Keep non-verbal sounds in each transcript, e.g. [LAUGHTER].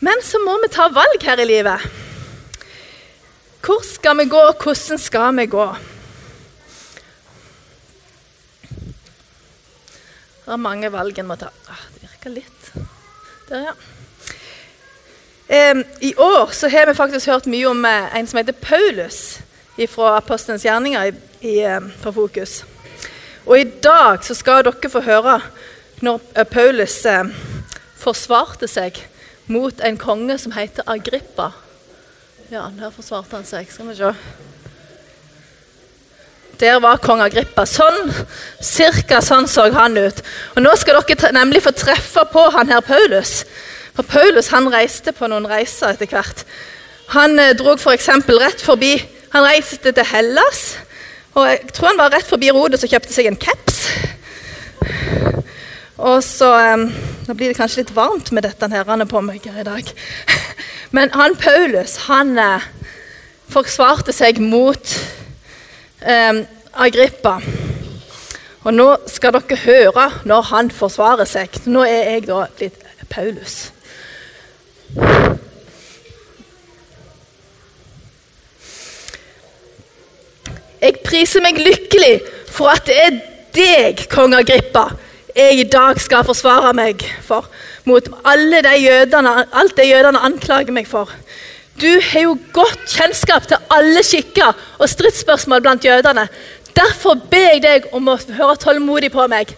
Men så må vi ta valg her i livet. Hvor skal vi gå, og hvordan skal vi gå? Det er mange valg en må ta. Ah, det virker litt Der, ja. Eh, I år så har vi faktisk hørt mye om eh, en som heter Paulus fra Apostelens gjerninger i, i, eh, på Fokus. Og i dag så skal dere få høre når eh, Paulus eh, forsvarte seg mot en konge som heter Agrippa. Ja, der forsvarte han seg. Skal vi se. Der var kong Agrippa. Sånn, Cirka sånn så han ut. Og Nå skal dere nemlig få treffe på han her Paulus. For Paulus han reiste på noen reiser etter hvert. Han eh, dro f.eks. rett forbi Han reiste til Hellas. Og jeg tror han var rett forbi Rodes og kjøpte seg en caps. Og så eh, Nå blir det kanskje litt varmt med dette han er på meg her i dag. [LAUGHS] Men han Paulus han eh, forsvarte seg mot eh, Agrippa. Og nå skal dere høre når han forsvarer seg. Nå er jeg da blitt Paulus. Jeg priser meg lykkelig for at det er deg, kong Agrippa, jeg i dag skal forsvare meg for mot alle de jødene, alt det jødene anklager meg for. Du har jo godt kjennskap til alle skikker og stridsspørsmål blant jødene. Derfor ber jeg deg om å høre tålmodig på meg.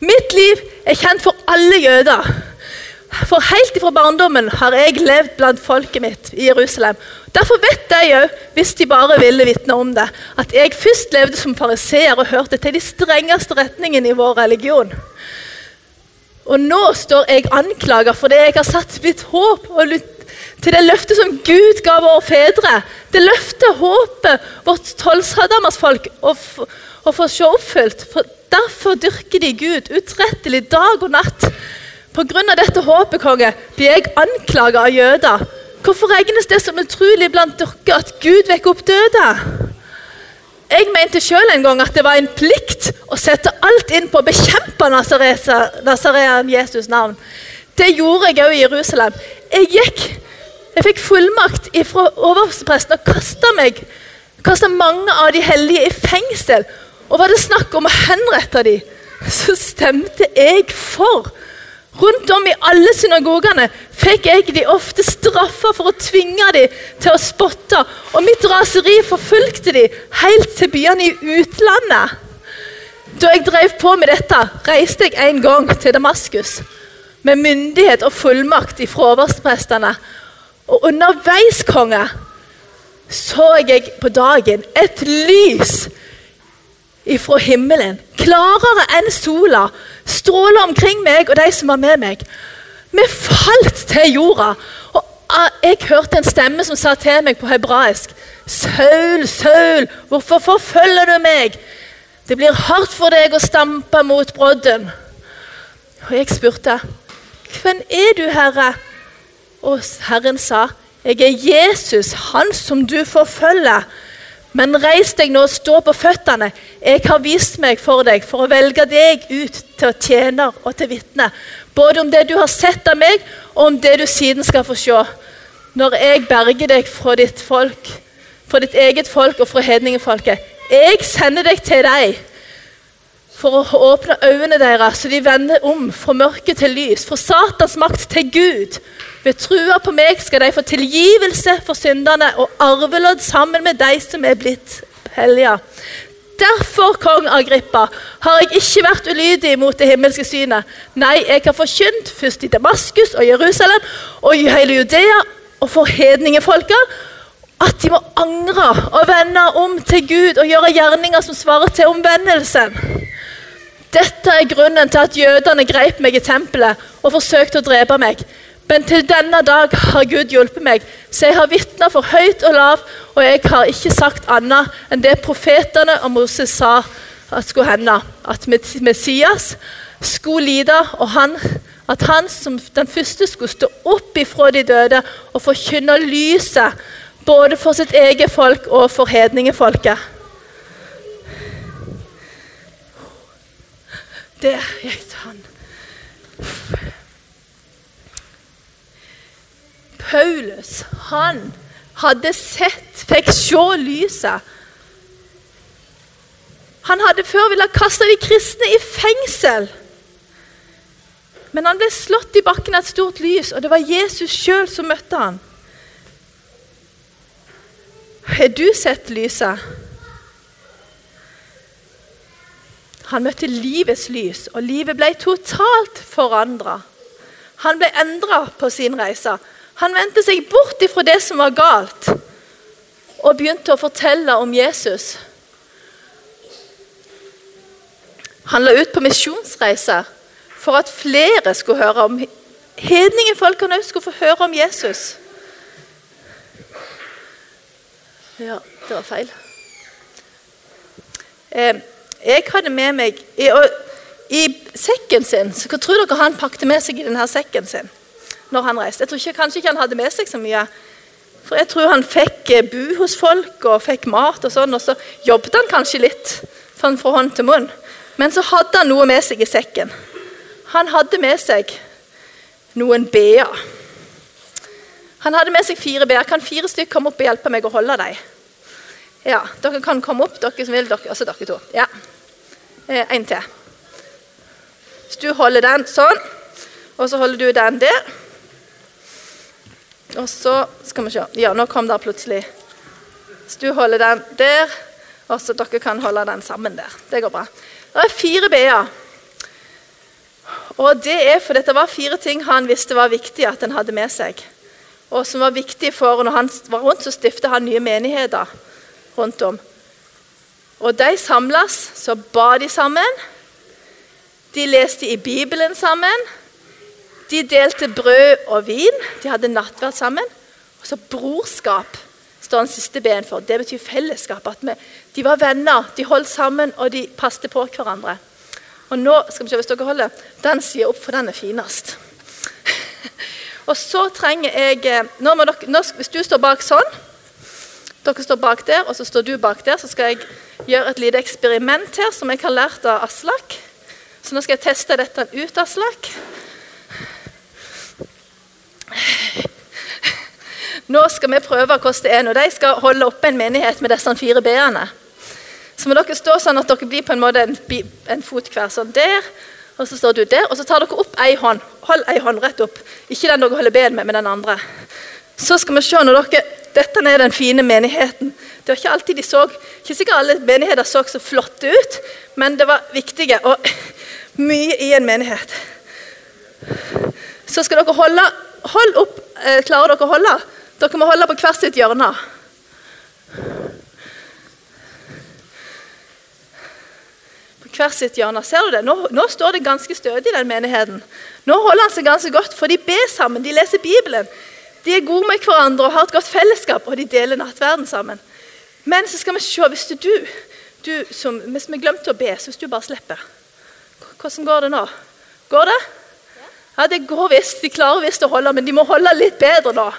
Mitt liv er kjent for alle jøder. For helt ifra barndommen har jeg levd blant folket mitt i Jerusalem. Derfor vet jeg òg, hvis de bare ville vitne om det, at jeg først levde som fariseer og hørte til de strengeste retningene i vår religion. Og nå står jeg anklaga fordi jeg har satt mitt håp til det løftet som Gud ga våre fedre. Det løftet håpet vårt tolvsadamers-folk å, å få se oppfylt. For Derfor dyrker de Gud utrettelig dag og natt. Pga. dette håpet konge, blir jeg anklaga av jøder. Hvorfor regnes det som utrolig blant dere at Gud vekker opp døde? Jeg mente sjøl en gang at det var en plikt å sette alt inn på å bekjempe Nazarean Jesus' navn. Det gjorde jeg òg i Jerusalem. Jeg gikk, jeg fikk fullmakt fra overpresten og kasta meg kasta mange av de hellige i fengsel. Og var det snakk om å henrette dem, så stemte jeg for. Rundt om i alle synagogene fikk jeg de ofte straffa for å tvinge dem til å spotte, og mitt raseri forfulgte de helt til byene i utlandet. Da jeg drev på med dette, reiste jeg en gang til Damaskus med myndighet og fullmakt fra overprestene. Og underveis, konge, så jeg på dagen et lys ifra himmelen, klarere enn sola, stråler omkring meg og de som var med meg. Vi falt til jorda. Og jeg hørte en stemme som sa til meg på hebraisk Saul, Saul, hvorfor forfølger du meg? Det blir hardt for deg å stampe mot brodden. Og jeg spurte, hvem er du, Herre? Og Herren sa, jeg er Jesus, han som du forfølger. Men reis deg nå og stå på føttene. Jeg har vist meg for deg for å velge deg ut til tjener og til vitne. Både om det du har sett av meg, og om det du siden skal få se. Når jeg berger deg fra ditt folk, fra ditt eget folk og fra hedningefolket. Jeg sender deg til deg for å åpne øynene deres, så de vender om fra mørke til lys, fra Satans makt til Gud. Ved trua på meg skal de få tilgivelse for synderne og arvelodd sammen med de som er blitt hellige. Derfor, kong Agrippa, har jeg ikke vært ulydig mot det himmelske synet. Nei, jeg har forkynt først i Damaskus og Jerusalem og i hele Judea og for hedningefolka at de må angre og vende om til Gud og gjøre gjerninger som svarer til omvendelsen. Dette er grunnen til at jødene grep meg i tempelet og forsøkte å drepe meg. Men til denne dag har Gud hjulpet meg, så jeg har vitna for høyt og lav, og jeg har ikke sagt annet enn det profetene og Moses sa at skulle hende. At Messias skulle lide, og han, at han som den første skulle stå opp ifra de døde og forkynne lyset, både for sitt eget folk og for hedningefolket. Der gikk han. Paulus, han hadde sett, fikk se lyset. Han hadde før villet kaste de kristne i fengsel. Men han ble slått i bakken av et stort lys, og det var Jesus sjøl som møtte han. Har du sett lyset? Han møtte livets lys, og livet ble totalt forandra. Han ble endra på sin reise. Han vendte seg bort ifra det som var galt, og begynte å fortelle om Jesus. Han la ut på misjonsreise for at flere skulle høre om Hedningefolkene òg skulle få høre om Jesus. Ja, det var feil. Eh, jeg hadde med meg i, i, sekken sin Hva tror dere han pakte med seg i denne sekken sin når han reiste? Jeg tror ikke, Kanskje ikke han hadde med seg så mye. For jeg tror han fikk eh, bu hos folk og fikk mat, og sånn, og så jobbet han kanskje litt sånn fra hånd til munn. Men så hadde han noe med seg i sekken. Han hadde med seg noen b-er. Han hadde med seg fire b-er. Kan fire stykker komme opp og hjelpe meg å holde dem? Ja, Dere kan komme opp, dere som vil. Dere, også dere to. Ja. Eh, en til. Hvis du holder den sånn, og så holder du den der Og så skal vi se Ja, nå kom det plutselig. Hvis du holder den der, og så dere kan holde den sammen der. Det går bra. Det er fire b-er. Og det er for dette var fire ting han visste var viktig at han hadde med seg. Og som var viktig for Når han var rundt, så stiftet han nye menigheter rundt om. Og de samles, så ba de sammen. De leste i Bibelen sammen. De delte brød og vin. De hadde nattverd sammen. Og så brorskap står den siste ben for. Det betyr fellesskap. At vi, de var venner, de holdt sammen og de passet på hverandre. Og nå skal vi se hvis dere holder, Den sier opp, for den er finest. [LAUGHS] og så trenger jeg eh, nå må dere, nå, Hvis du står bak sånn dere står bak der, og så står du bak der. Så skal jeg gjøre et lite eksperiment her som jeg har lært av Aslak. Så nå skal jeg teste dette ut, Aslak. Nå skal vi prøve hvordan det er når de skal holde oppe en menighet med disse fire b-ene. Så må dere stå sånn at dere blir på en måte en, en fot hver. Sånn der, og så står du der. Og så tar dere opp ei hånd. Hold ei hånd rett opp. Ikke den dere holder ben med, men den andre. Så skal vi se når dere dette er den fine menigheten. Det var Ikke alltid de så, ikke sikkert alle menigheter så så flotte ut, men det var viktige og mye i en menighet. Så skal dere holde Hold opp. Eh, klarer dere å holde? Dere må holde på hvert sitt hjørne. På hvert sitt hjørne. Ser du det? Nå, nå står det ganske stødig i den menigheten. Nå holder han seg ganske godt, for de ber sammen, de leser Bibelen. De er gode med hverandre og har et godt fellesskap, og de deler nattverden sammen. Men så skal vi se, hvis du, du som, hvis vi glemte å be, så hvis du bare slipper Hvordan går det nå? Går det? Ja, det går visst. De klarer visst å holde, men de må holde litt bedre da.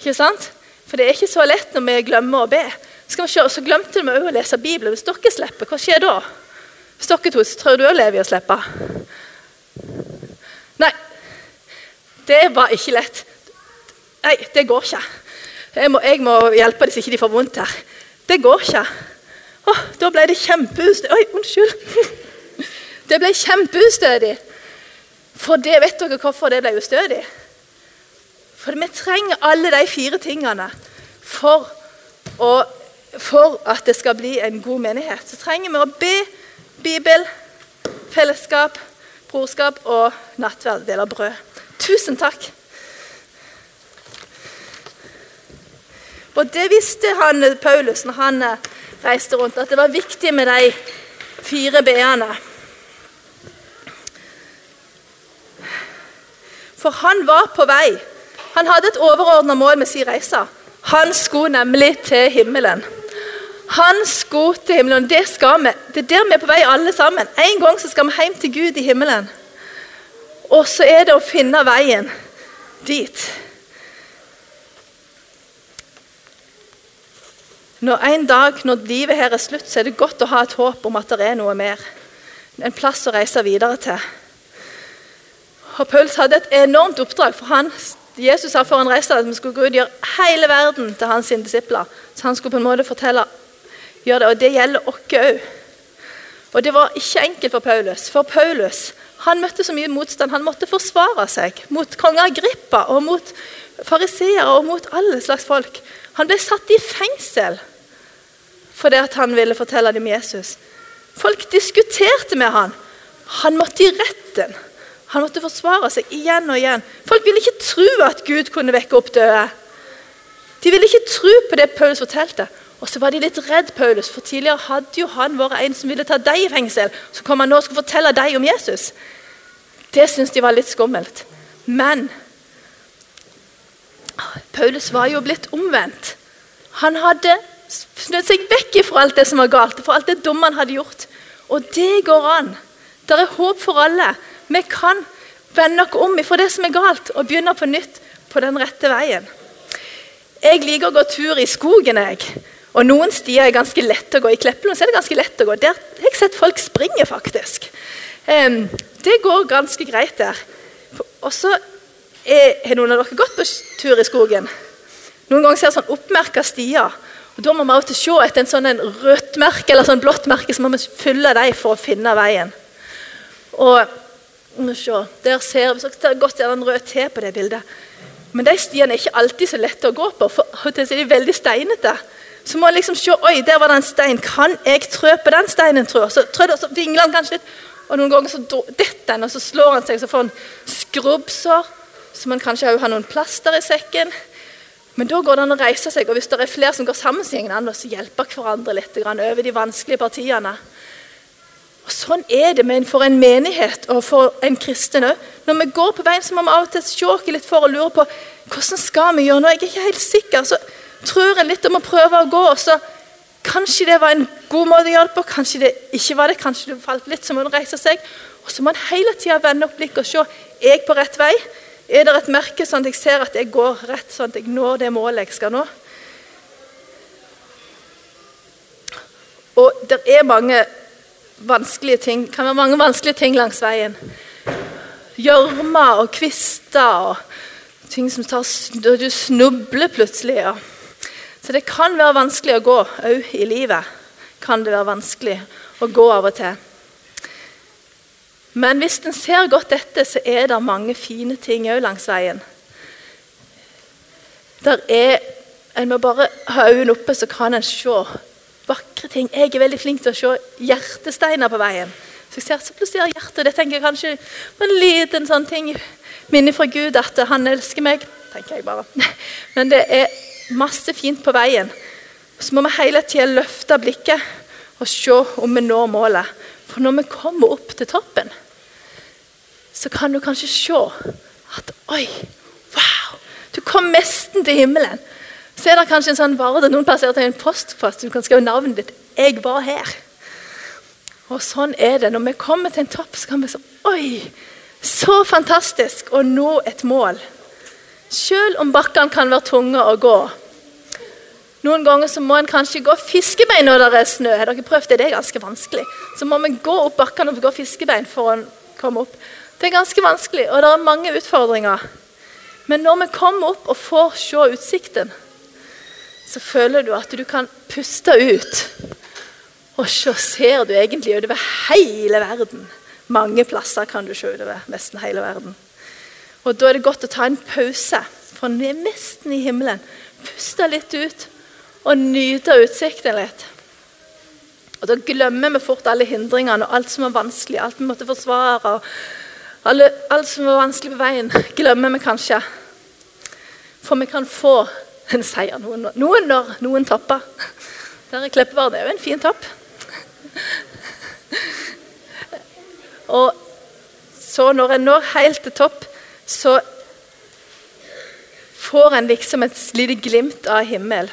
Ikke sant? For det er ikke så lett når vi glemmer å be. Skal vi se, Så glemte vi òg å lese Bibelen. Hvis dere slipper, hva skjer da? Hvis dere to tror du òg Levi å slippe? Nei, det var ikke lett. Nei, det går ikke. Jeg må, jeg må hjelpe dem så ikke de får vondt her. Det går ikke. Å, da ble det kjempeustødig. Oi, unnskyld. [LAUGHS] Det ble kjempeustødig. For det vet dere hvorfor det ble ustødig? For vi trenger alle de fire tingene for, å, for at det skal bli en god menighet. Så trenger vi å be Bibel, fellesskap, brorskap og nattverd, deler brød. Tusen takk. Og det visste han, Paulus når han reiste rundt, at det var viktig med de fire b-ene. For han var på vei. Han hadde et overordna mål med sin reise. Han skulle nemlig til himmelen. Han skulle til himmelen. Det skal vi. Det er der vi er på vei, alle sammen. En gang så skal vi hjem til Gud i himmelen. Og så er det å finne veien dit. Når En dag når livet her er slutt, så er det godt å ha et håp om at det er noe mer. En plass å reise videre til. Og Paulus hadde et enormt oppdrag, for han Jesus sa foran reise at vi skulle gå ut og gjøre hele verden til hans disipler. Så han skulle på en måte fortelle gjøre det, og det gjelder oss òg. Og det var ikke enkelt for Paulus. For Paulus han møtte så mye motstand. Han måtte forsvare seg mot konger Agrippa og mot fariseere og mot alle slags folk. Han ble satt i fengsel fordi han ville fortelle dem Jesus. Folk diskuterte med han. Han måtte i retten. Han måtte forsvare seg igjen og igjen. Folk ville ikke tro at Gud kunne vekke opp døde. De ville ikke tro på det Paulus fortalte. Og så var de litt redd Paulus, for tidligere hadde jo han vært en som ville ta deg i fengsel. Så kom han nå og skulle fortelle deg om Jesus. Det syntes de var litt skummelt. Men Paulus var jo blitt omvendt. Han hadde snudd seg vekk fra alt det som var galt, for alt det dumme han hadde gjort. Og det går an. Det er håp for alle. Vi kan vende oss om fra det som er galt, og begynne på nytt på den rette veien. Jeg liker å gå tur i skogen. jeg. Og Noen stier er ganske lette å gå. I Kleppelund er det ganske lett å gå. Der har jeg sett folk springe, faktisk. Um, det går ganske greit der. Og så Har noen av dere gått på tur i skogen? Noen ganger ser jeg sånn oppmerka stier. og Da må vi alltid se etter en sånn en rødt merke eller sånn blått merke, så må vi fylle dem for å finne veien. Og se, Der ser vi det er godt en rød T på det bildet. Men de stiene er ikke alltid så lette å gå på, for de er veldig steinete. Så må jeg liksom se Oi, der var det en stein. Kan jeg trø på den steinen? jeg? Så trø så vingler han kanskje litt. Og noen ganger så detter han, og så slår han seg, så får han skrubbsår. Så man kanskje har noen plaster i sekken. Men da går det an å reise seg, og hvis det er flere som går sammen, så hjelper hverandre litt over de vanskelige partiene. Og Sånn er det for en menighet og for en kristen òg. Når vi går på veien, så må vi av og til se litt for og lure på hvordan skal vi gjøre nå. Jeg er ikke helt sikker. Så tror en litt om å prøve å gå. så Kanskje det var en god måte å gjøre det på, kanskje det ikke var det. Kanskje det falt litt, så må en reise seg. Og så må en hele tida vende opp blikket og se er jeg på rett vei. Er det et merke sånn at jeg ser at jeg går rett, sånn at jeg når det målet jeg skal nå? Og det er mange vanskelige ting, kan være mange vanskelige ting langs veien. Gjørme og kvister og ting som tar, du snubler plutselig. Ja. Så det kan være vanskelig å gå òg i livet. Kan det være vanskelig å gå av og til. Men hvis en ser godt etter, så er det mange fine ting òg langs veien. Der er, En må bare ha øynene oppe, så kan en se vakre ting. Jeg er veldig flink til å se hjertesteiner på veien. Så jeg ser så plutselig er hjertet, Det tenker jeg kanskje på en liten sånn ting minne fra Gud at han elsker meg. tenker jeg bare. [LAUGHS] Men det er masse fint på veien. Så må vi hele tida løfte blikket og se om vi når målet. For når vi kommer opp til toppen, så kan du kanskje se at Oi, wow! Du kom nesten til himmelen. Så er det kanskje en sånn vare noen plasserer til en postfast. Du kan skrive navnet ditt. 'Jeg var her'. Og sånn er det. Når vi kommer til en topp, så kan vi sånn Oi! Så fantastisk å nå et mål. Selv om bakkene kan være tunge å gå, noen ganger så må en kanskje gå fiskebein når det er snø. Har dere prøvd det? Det er ganske vanskelig. Så må vi gå opp bakkene og gå fiskebein for å komme opp. Det er ganske vanskelig, og det er mange utfordringer. Men når vi kommer opp og får se utsikten, så føler du at du kan puste ut. Og så ser du egentlig utover hele verden. Mange plasser kan du se utover nesten hele verden. Og Da er det godt å ta en pause, for vi er nesten i himmelen. Puste litt ut og nyte utsikten litt. Og Da glemmer vi fort alle hindringene og alt som er vanskelig, alt vi måtte forsvare. Alle, alt som er vanskelig på veien, glemmer vi kanskje. For vi kan få en seier noen, noen når noen topper. Der er Kleppevard. Det er jo en fin topp. Og så når en når helt til topp, så får en liksom et lite glimt av himmel.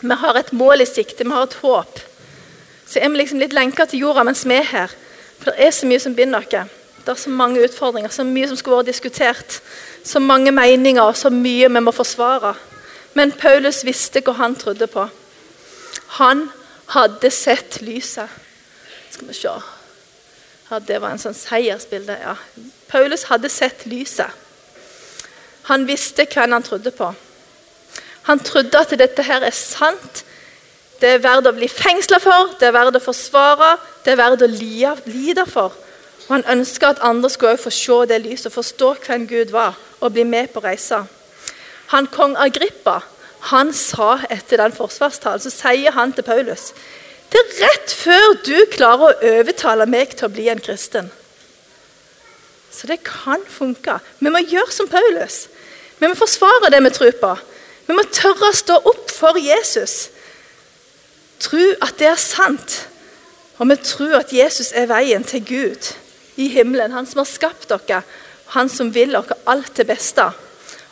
Vi har et mål i sikte, vi har et håp. Så er vi liksom litt lenka til jorda mens vi er her. For det er så mye som binder oss. Er så mange utfordringer, så mye som skulle vært diskutert. Så mange meninger, så mye vi må forsvare. Men Paulus visste hva han trodde på. Han hadde sett lyset. Skal vi se ja, Det var en sånn seiersbilde. ja. Paulus hadde sett lyset. Han visste hvem han trodde på. Han trodde at dette her er sant. Det er verdt å bli fengsla for, det er verdt å forsvare, det er verdt å lide for. Og Han ønska at andre skulle få se det lyset, forstå hvem Gud var, og bli med på reisa. Han kong Agrippa han sa etter den forsvarstalen, så sier han til Paulus det er rett før du klarer å overtale meg til å bli en kristen. Så det kan funke. Vi må gjøre som Paulus. Vi må forsvare det vi tror på. Vi må tørre å stå opp for Jesus. Tro at det er sant. Og vi tror at Jesus er veien til Gud i himmelen. Han som har skapt dere, han som vil dere alt det beste.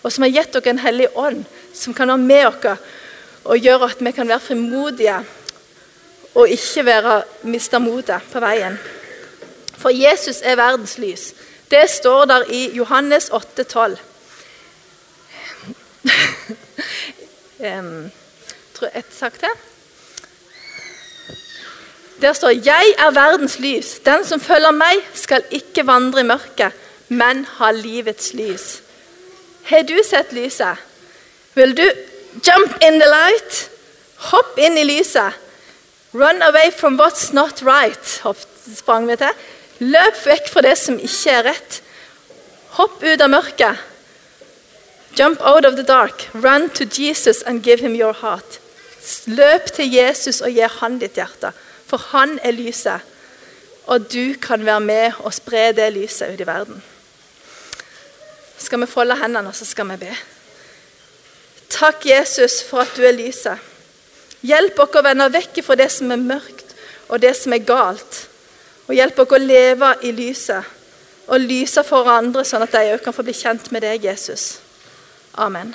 Og som har gitt dere en hellig ånd som kan være med dere og gjøre at vi kan være frimodige og ikke være, miste motet på veien. For Jesus er verdens lys. Det står der i Johannes 8, 12. um, tror jeg et sagt til. Der står 'Jeg er verdens lys'. 'Den som følger meg, skal ikke vandre i mørket, men ha livets lys'. Har du sett lyset? Vil du jump in the light? Hopp inn i lyset. Run away from what's not right. Sprang vi til. Løp vekk fra det som ikke er rett. Hopp ut av mørket. Jump out of the dark. Run to Jesus and give him your heart. Løp til Jesus og gi han ditt hjerte, for han er lyset. Og du kan være med og spre det lyset ut i verden. Skal vi folde hendene, så skal vi be. Takk, Jesus, for at du er lyset. Hjelp oss å vende vekk fra det som er mørkt og det som er galt. Og hjelp oss å leve i lyset og lyse for andre, sånn at de òg kan få bli kjent med deg, Jesus. Amen.